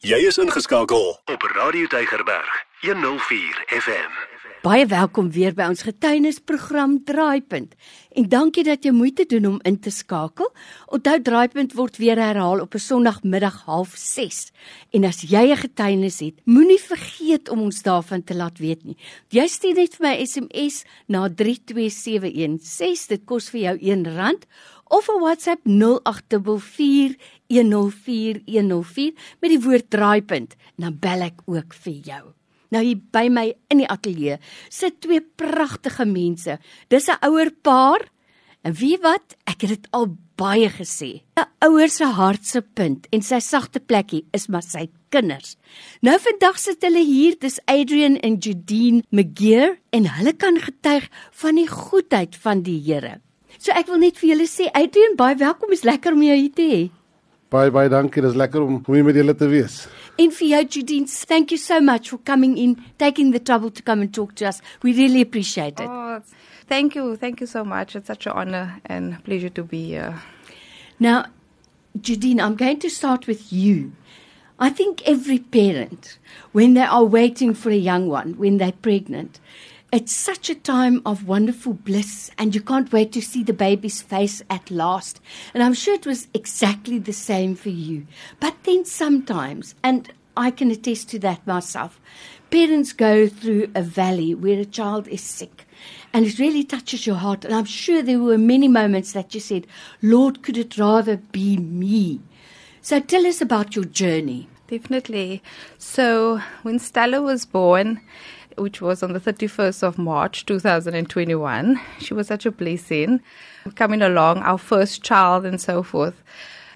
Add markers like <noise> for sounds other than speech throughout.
Jy is ingeskakel op Radio Deigerberg 104 FM. Baie welkom weer by ons getuienisprogram Draaipunt. En dankie dat jy moeite doen om in te skakel. Onthou Draaipunt word weer herhaal op 'n Sondagmiddag 06:30. En as jy 'n getuienis het, moenie vergeet om ons daarvan te laat weet nie. Jy stuur net vir my SMS na 32716. Dit kos vir jou R1 of 'n WhatsApp 0844104104 met die woord draaipunt, dan bel ek ook vir jou. Nou hier by my in die ateljee sit twee pragtige mense. Dis 'n ouer paar. En wie wat? Ek het dit al baie gesê. 'n Ouer se hart se punt en sy sagte plekkie is maar sy kinders. Nou vandag sit hulle hier, dis Adrian en Judine McGeer en hulle kan getuig van die goedheid van die Here. So ek wil net vir julle sê Adrian, baie welkom. Is lekker om jou hier te hê. Baie baie dankie. Dis lekker om hier met julle te wees. En vir jou Judine, thank you so much for coming in, taking the trouble to come and talk to us. We really appreciate it. Oh, thank you. Thank you so much. It's such an honor and pleasure to be here. Now, Judine, I'm going to start with you. I think every parent, when they are waiting for a young one, when they're pregnant, it's such a time of wonderful bliss, and you can't wait to see the baby's face at last. And I'm sure it was exactly the same for you. But then sometimes, and I can attest to that myself, parents go through a valley where a child is sick. And it really touches your heart. And I'm sure there were many moments that you said, Lord, could it rather be me? So tell us about your journey. Definitely. So, when Stella was born, which was on the 31st of March 2021, she was such a blessing. Coming along, our first child, and so forth.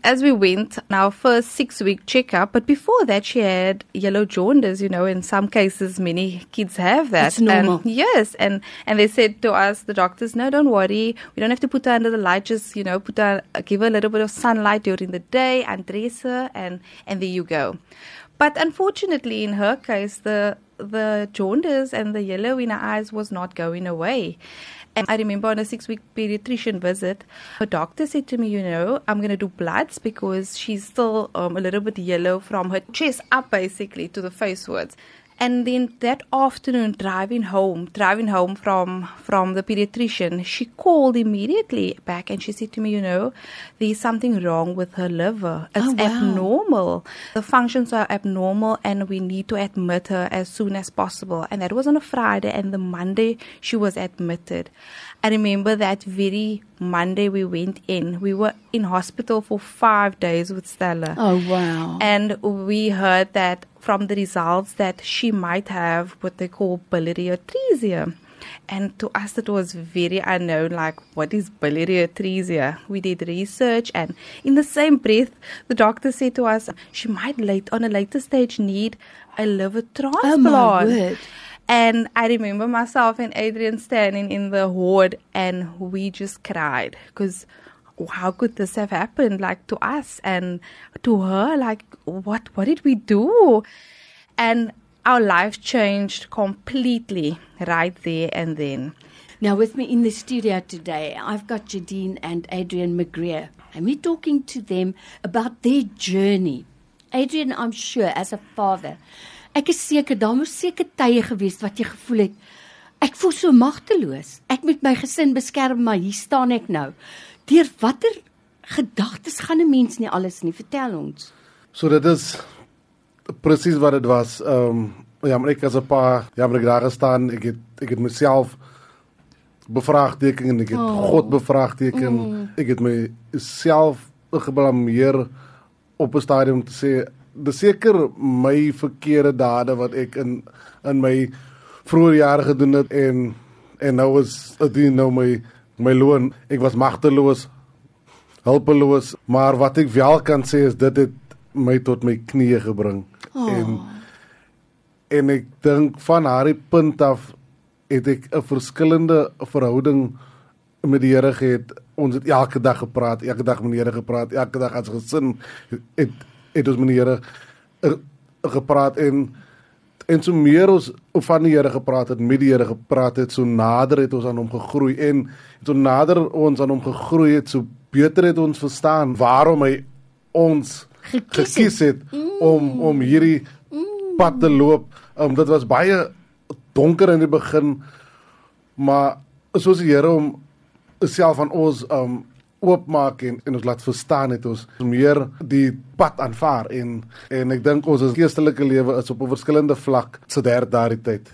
As we went, our first six week checkup, but before that, she had yellow jaundice. You know, in some cases, many kids have that. It's normal. And yes, and and they said to us, the doctors, no, don't worry, we don't have to put her under the light. Just you know, put her, give her a little bit of sunlight during the day, undress her, and and there you go. But unfortunately, in her case, the the jaundice and the yellow in her eyes was not going away. And I remember on a six week pediatrician visit, her doctor said to me, You know, I'm going to do bloods because she's still um, a little bit yellow from her chest up basically to the face wards. And then that afternoon, driving home, driving home from from the pediatrician, she called immediately back and she said to me, "You know, there's something wrong with her liver. It's Oh, wow. abnormal. The functions are abnormal, and we need to admit her as soon as possible." And that was on a Friday, and the Monday she was admitted. I remember that very Monday we went in. We were in hospital for five days with Stella. Oh, wow. And we heard that from the results that she might have what they call biliary atresia. And to us, it was very unknown. Like, what is biliary atresia? We did research, and in the same breath, the doctor said to us, she might late on a later stage need a liver transplant. Oh, my word. And I remember myself and Adrian standing in the ward, and we just cried because how could this have happened like to us and to her like what what did we do and our life changed completely right there and then Now, with me in the studio today, I've got Jadine and Adrian McGreer, and we're talking to them about their journey. Adrian, I'm sure, as a father, ek is seker daar moes seker tye gewees wat jy gevoel het ek voel so magteloos. Ek moet my gesin beskerm, maar hier staan ek nou. Deur watter gedagtes gaan 'n mens nie alles nie? Vertel ons. So dit is presies wat dit was. Ehm um, ja, maar ek as 'n pa, ja, maar ek daar gestaan, ek het ek het myself bevraagteken en ek het Oh. God bevraagteken. Mm. Ek het myself geblameer op 'n stadium te sê dis seker my verkeerde dade wat ek in in my vroeë jare gedoen het en en nou is dit nou my my loon. Ek was magteloos, hulpeloos, maar wat ek wel kan sê is dit het my tot my knieë gebring. Oh. En en ek dink van haar punt af het ek 'n verskillende verhouding met die Here gehad. Ons het elke dag gepraat, elke dag met die Here gepraat, elke dag as gesin het het ons met die Here eh, gepraat en en so meer ons van die Here gepraat het, met die Here gepraat het, so nader het ons aan hom gegroei. En so nader ons aan hom gegroei het, so beter het ons verstaan waarom hy ons Gekies gekies het om om hierdie pad te loop. Um dit was baie donker in die begin, maar soos die Here hom self aan ons um oopmaak en, en ons laat verstaan het ons meer die pad aanvaar en en ek dink ons geestelike lewe is op 'n verskillende vlak so daar daardie tyd.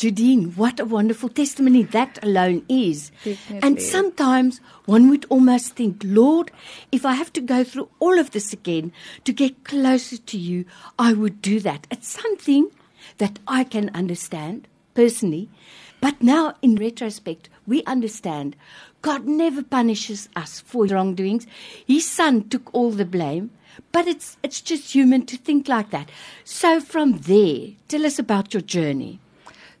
Judine, what a wonderful testimony that alone is. Definitely. And sometimes one would almost think, Lord, if I have to go through all of this again to get closer to you, I would do that. It's something that I can understand personally. But now, in retrospect, we understand God never punishes us for wrongdoings. His son took all the blame. But it's it's just human to think like that. So from there, tell us about your journey.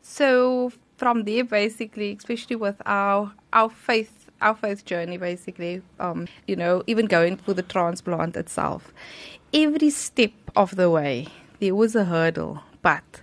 So from there, basically, especially with our our faith, our faith journey, basically, um, you know, even going for the transplant itself, every step of the way there was a hurdle, but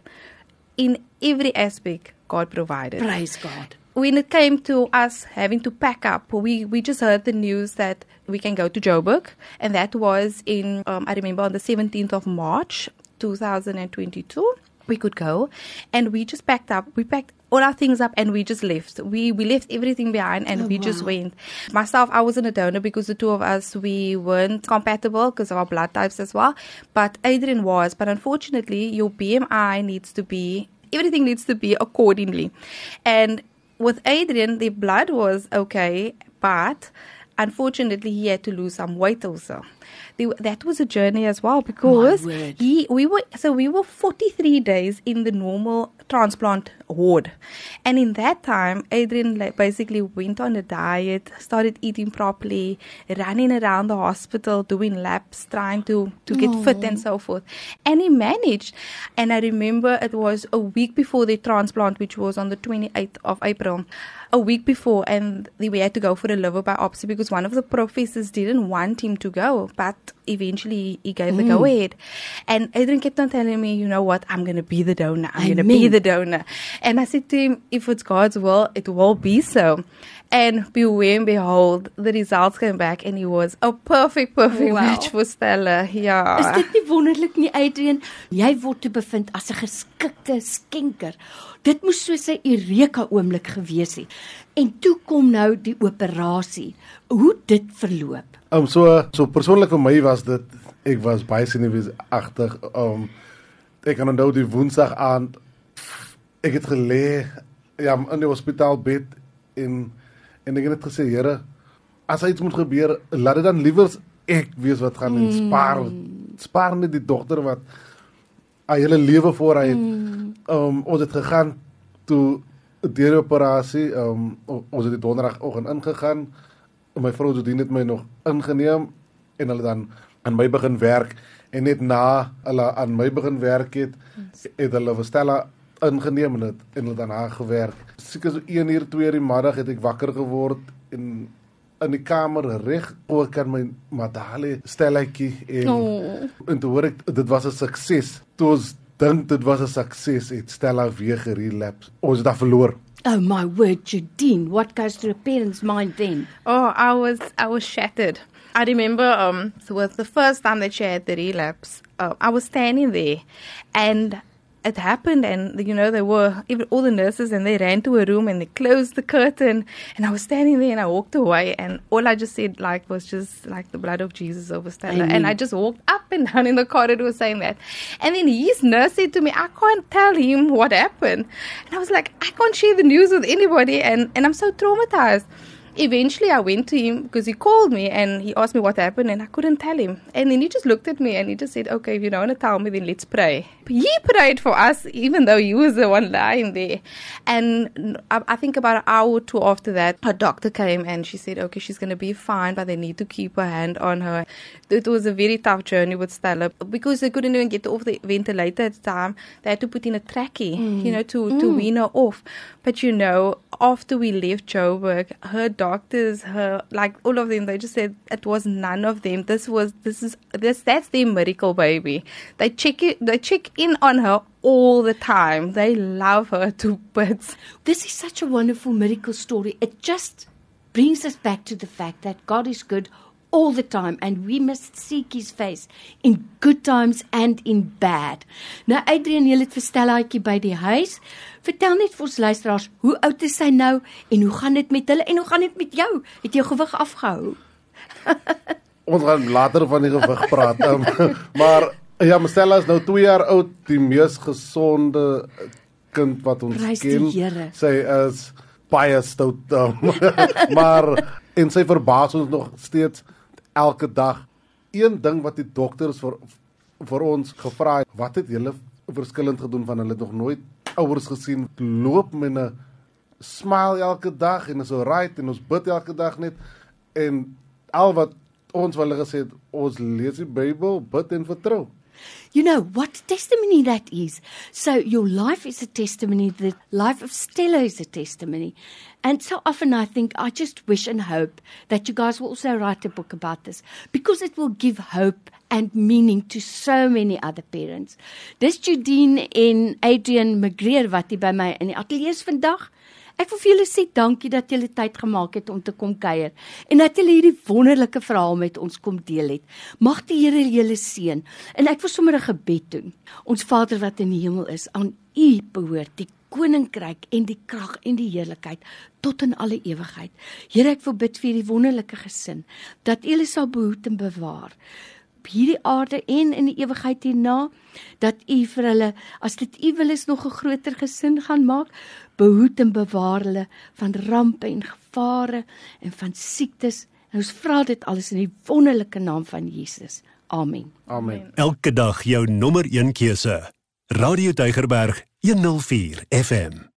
in every aspect, God provided Praise God. when it came to us having to pack up, we, we just heard the news that we can go to Joburg, and that was in, um, I remember, on the 17th of March 2022. We could go, and we just packed up. We packed all our things up, and we just left. We we left everything behind, and Oh, we just went. Myself, I wasn't a donor because the two of us we weren't compatible because of our blood types as well. But Adrian was. But unfortunately, your BMI needs to be everything needs to be accordingly, and with Adrian, the blood was okay, but unfortunately, he had to lose some weight also. That was a journey as well because he we were so we were 43 days in the normal transplant ward and in that time adrian basically went on a diet started eating properly running around the hospital doing laps trying to to get fit and so forth. And he managed. And i remember it was a week before the transplant which was on the 28th of april. A week before and we had to go for a liver biopsy because one of the professors didn't want him to go but eventually he gave the go ahead. And adrian kept on telling me you know what? I'm going to be the donor. I'm going to be the donor and i said to him if it's god's will it will be so and beware and behold the results came back and he was a perfect perfect Wow. match for stella yeah Is dit nie wonderlik nie, Adrian? Jy word te bevind as 'n geskikte skenker. Dit moes so 'n eureka oomblik gewees het. En toe kom nou die operasie. Hoe dit verloop. Um so so persoonlik vir my was dit ek was baie senuweeagtig. Um ek kan onthou die woensdag aand ek het gelê ja in die hospitaalbed en en ek het gesê Here as iets moet gebeur laat dit dan liewer ek weet wat gaan en spaar spaar net die dogter wat haar hele lewe voor haar het. Um ons het gegaan toe deur die operasie um ons het die donderdagoggend ingegaan. My vrou Jodien het my nog ingeneem en hulle dan aan my begin werk en net na hulle aan my begin werk het het hulle vir Stella ingeneem en het en hulle dan haar gewerk. Seker so 1 uur 2 uur die middag het ek wakker geword en in die kamer reg oor kan my madale Stellaatjie en Oh. en toe hoor ek dit was 'n sukses. Toe ons dink dit was 'n sukses het Stella weer gerelapse. Ons het haar verloor. Oh my word, Judine, what goes through a parent's mind then? Oh, I was I was shattered. I remember um so it was the first time that she had the relapse. Uh, I was standing there, and it happened, and you know they were even all the nurses, and they ran to a room and they closed the curtain, and I was standing there, and I walked away, and all I just said like was just like the blood of Jesus over Stella, Amen. and I just walked up and down in the corridor saying that, and then his nurse said to me, I can't tell him what happened, and I was like, I can't share the news with anybody, and and I'm so traumatized eventually I went to him because he called me and he asked me what happened and I couldn't tell him. And then he just looked at me and he just said, Okay, if you don't want to tell me, then let's pray. He prayed for us even though he was the one lying there. And I, I think about an hour or two after that, her doctor came and she said, Okay, she's going to be fine, but they need to keep her hand on her. It was a very tough journey with Stella because they couldn't even get off the ventilator at the time. They had to put in a trachea, you mm. know, to, to mm. wean her off. But you know, after we left Joburg, her doctors, her like all of them, they just said it was none of them. This was this is this that's their miracle baby. They check it they check in on her all the time. They love her to <laughs> bits. This is such a wonderful miracle story. It just brings us back to the fact that God is good all the time and we must seek his face in good times and in bad. Nou Adrian, jy het verstellaatjie by die huis. Vertel net vir ons luisteraars, hoe oud is hy nou en hoe gaan dit met hulle en hoe gaan dit met jou? Het jy gewig afgehou? <laughs> Ons gaan later van die gewig praat. Um, <laughs> maar ja, Marcella is nou 2 jaar oud, die mees gesonde kind wat ons die ken. Sy is baie stout. Um, <laughs> maar en sy verbaas ons nog steeds elke dag. Een ding wat die dokters vir vir ons gevra het, wat het julle verskillend gedoen van hulle? Nog nooit ouers gesien? Loop met 'n smile elke dag en is alright en ons bid elke dag net. En al wat ons wel gesê het ons lees die Bybel bid en vertrou You know what testimony that is. So your life is a testimony. The life of Stella is a testimony. And so often I think I just wish and hope that you guys will also write a book about this because it will give hope and meaning to so many other parents. Dis Judine en Adrian Magreer wat hier by my in die ateljee is vandag. Ek wil vir julle sê dankie dat julle tyd gemaak het om te kom kuier en dat julle hierdie wonderlike verhaal met ons kom deel het. Mag die Here julle seën. En ek wil sommer 'n gebed doen. Ons Vader wat in die hemel is, aan U behoort die koninkryk en die krag en die heerlikheid tot in alle ewigheid. Here, ek wil bid vir hierdie wonderlike gesin dat U hulle sal behoed en bewaar op hierdie aarde en in die ewigheid hierna dat U vir hulle as dit U wil is nog 'n groter gesin gaan maak behoed en bewaar hulle van rampe en gevare en van siektes. En ons vra dit alles in die wonderlike naam van Jesus. Amen. Amen. Elke dag jou nommer 1 keuse. Radio Deugerberg 104 FM.